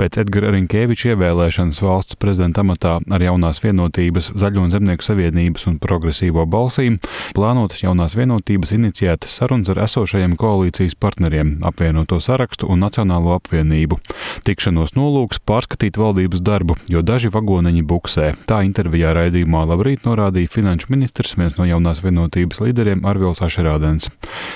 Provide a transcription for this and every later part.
Pēc Edgara Rinkēviča ievēlēšanas valsts prezidenta amatā ar jaunās vienotības, Zaļo un Zemnieku savienības un progresīvo balsīm plānotas jaunās vienotības iniciētas sarunas ar esošajiem koalīcijas partneriem, apvienoto sarakstu un Nacionālo apvienību. Tikšanos nolūks pārskatīt valdības darbu, jo daži vagoneņi buksē. Tā intervijā raidījumā Labrīt norādīja finanšu ministrs, viens no jaunās vienotības līderiem Arvils Ašerādens.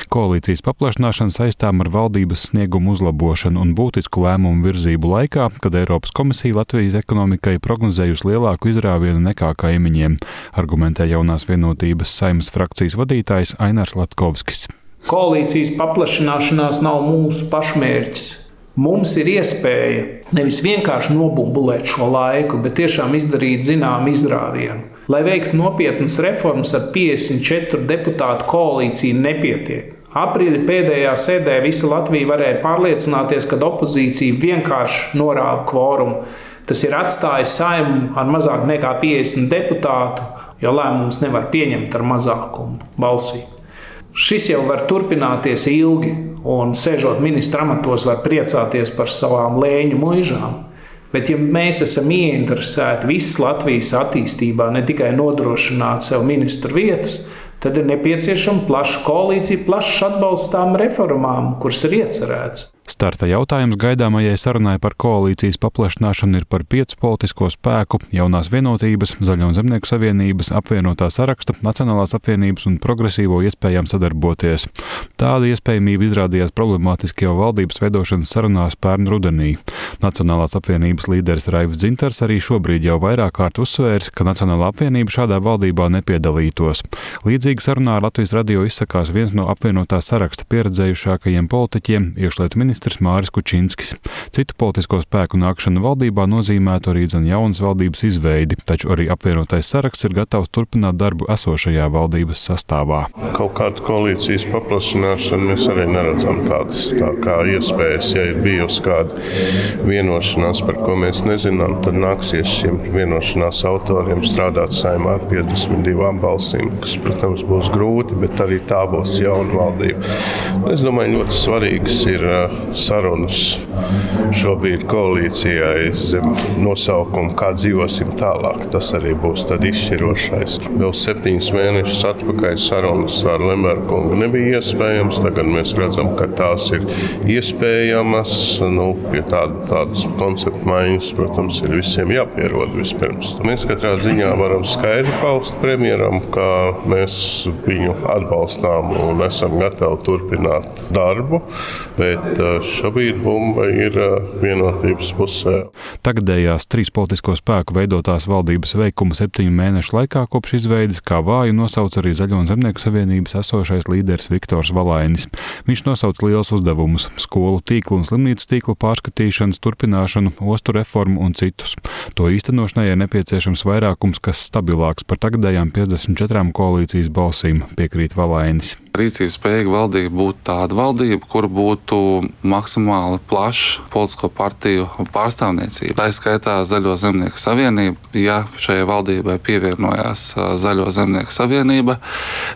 Koalīcijas paplašināšana saistām ar valdības sniegumu uzlabošanu un būtisku lēmumu virzību laikā, kad Eiropas komisija Latvijas ekonomikai prognozējusi lielāku izrāvienu nekā kaimiņiem, argumentē jaunās vienotības saimas frakcijas vadītājs Ainārs Latkovskis. Koalīcijas paplašināšanās nav mūsu pašmērķis. Mums ir iespēja nevis vienkārši nobumbulēt šo laiku, bet tiešām izdarīt zināmu izrāvienu. Lai veiktu nopietnas reformas ar 54 deputātu koalīciju, nepietiek. Aprīļa pēdējā sēdē visa Latvija varēja pārliecināties, ka opozīcija vienkārši norāda kvorumu. Tas ir atstājis saimu ar mazāk nekā 50 deputātu, jo lēmums nevar pieņemt ar mazākumu balsī. Šis jau var turpināties ilgi, un sēžot ministra amatos, var priecāties par savām lēņu mūžām. Bet, ja mēs esam ieinteresēti visas Latvijas attīstībā, ne tikai nodrošināt sev ministru vietas, tad ir nepieciešama plaša koalīcija, plašs atbalsts tām reformām, kuras ir iecerētas. Starta jautājums gaidāmajai sarunai par koalīcijas paplašināšanu ir par piecu politisko spēku, jaunās vienotības, Zaļo un Zemnieku savienības, apvienotā saraksta, Nacionālās apvienības un progresīvo iespējām sadarboties. Tāda iespējamība izrādījās problemātiski jau valdības veidošanas sarunās pērn rudenī. Nacionālās apvienības līderis Raivs Dzintars arī šobrīd jau vairāk kārt uzsvērs, ka Nacionālā apvienība šādā valdībā nepiedalītos. Līdzīgi sarunā ar Latvijas radio izsakās viens no apvienotā saraksta pieredzējušākajiem politiķiem, iekšlietu ministrs ministrs Māris Kučinskis. Citu politisko spēku nākšana valdībā nozīmētu arī zin jaunas valdības izveidi, taču arī apvienotais saraksts ir gatavs turpināt darbu esošajā valdības sastāvā. Kaut kādu koalīcijas paplašināšanu mēs arī neredzam tādas tā kā iespējas. Ja ir bijusi kāda vienošanās, par ko mēs nezinām, tad nāksies šiem vienošanās autoriem strādāt saimā ar 52 balsīm, kas, protams, būs grūti, bet arī tā būs jauna valdība. Es domāju, ļoti svarīgs ir sarunas šobrīd koalīcijai zem nosaukuma, kā dzīvosim tālāk. Tas arī būs izšķirošais. Vēl septiņus mēnešus atpakaļ sarunas ar Lemberkungu nebija iespējams. Tagad mēs redzam, ka tās ir iespējamas. Nu, pie tāda, tādas konceptu maiņas, protams, ir visiem jāpierod vispirms. Mēs katrā ziņā varam skaidri paust premjeram, ka mēs viņu atbalstām un esam gatavi turpināt darbu. Bet šobrīd bumba ir vienotības pusē. Tagadējās trīs politisko spēku veidotās valdības veikuma septiņu mēnešu laikā kopš izveides kā vāju nosauc arī Zaļo un Zemnieku savienības esošais līderis Viktors Valainis. Viņš nosauc liels uzdevumus - skolu tīklu un slimnīcu tīklu pārskatīšanas, turpināšanu, ostu reformu un citus. To īstenošanai ir nepieciešams vairākums, kas stabilāks par tagadējām 54 koalīcijas balsīm, piekrīt Valainis rīcības spējīga valdība būtu tāda valdība, kur būtu maksimāli plaša politisko partiju pārstāvniecība. Tā skaitā Zaļo zemnieku savienība. Ja šajai valdībai pievienojās Zaļo zemnieku savienība,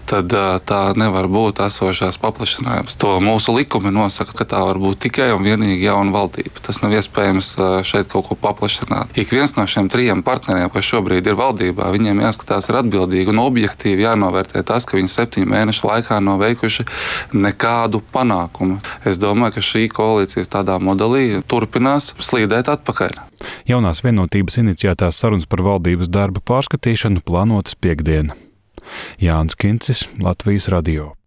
tad tā nevar būt esošās paplašinājums. To mūsu likumi nosaka, ka tā var būt tikai un vienīgi jauna valdība. Tas nav iespējams šeit kaut ko paplašināt. Ik viens no šiem trijiem partneriem, kas šobrīd ir valdībā, viņiem jāskatās ir atbildīgi un objektīvi jānovērtē tas, ka viņi septiņu mēnešu laikā nav veikuši nekādu panākumu. Es domāju, ka šī koalīcija tādā modelī turpinās slīdēt atpakaļ. Jaunās vienotības iniciētās sarunas par valdības darba pārskatīšanu plānotas piekdiena. Jānis Kincis, Latvijas Radio.